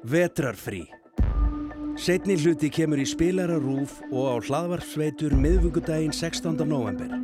Vetrarfrí Setni hluti kemur í spilararúf og á hlaðvarpsveitur miðvöggudaginn 16. november.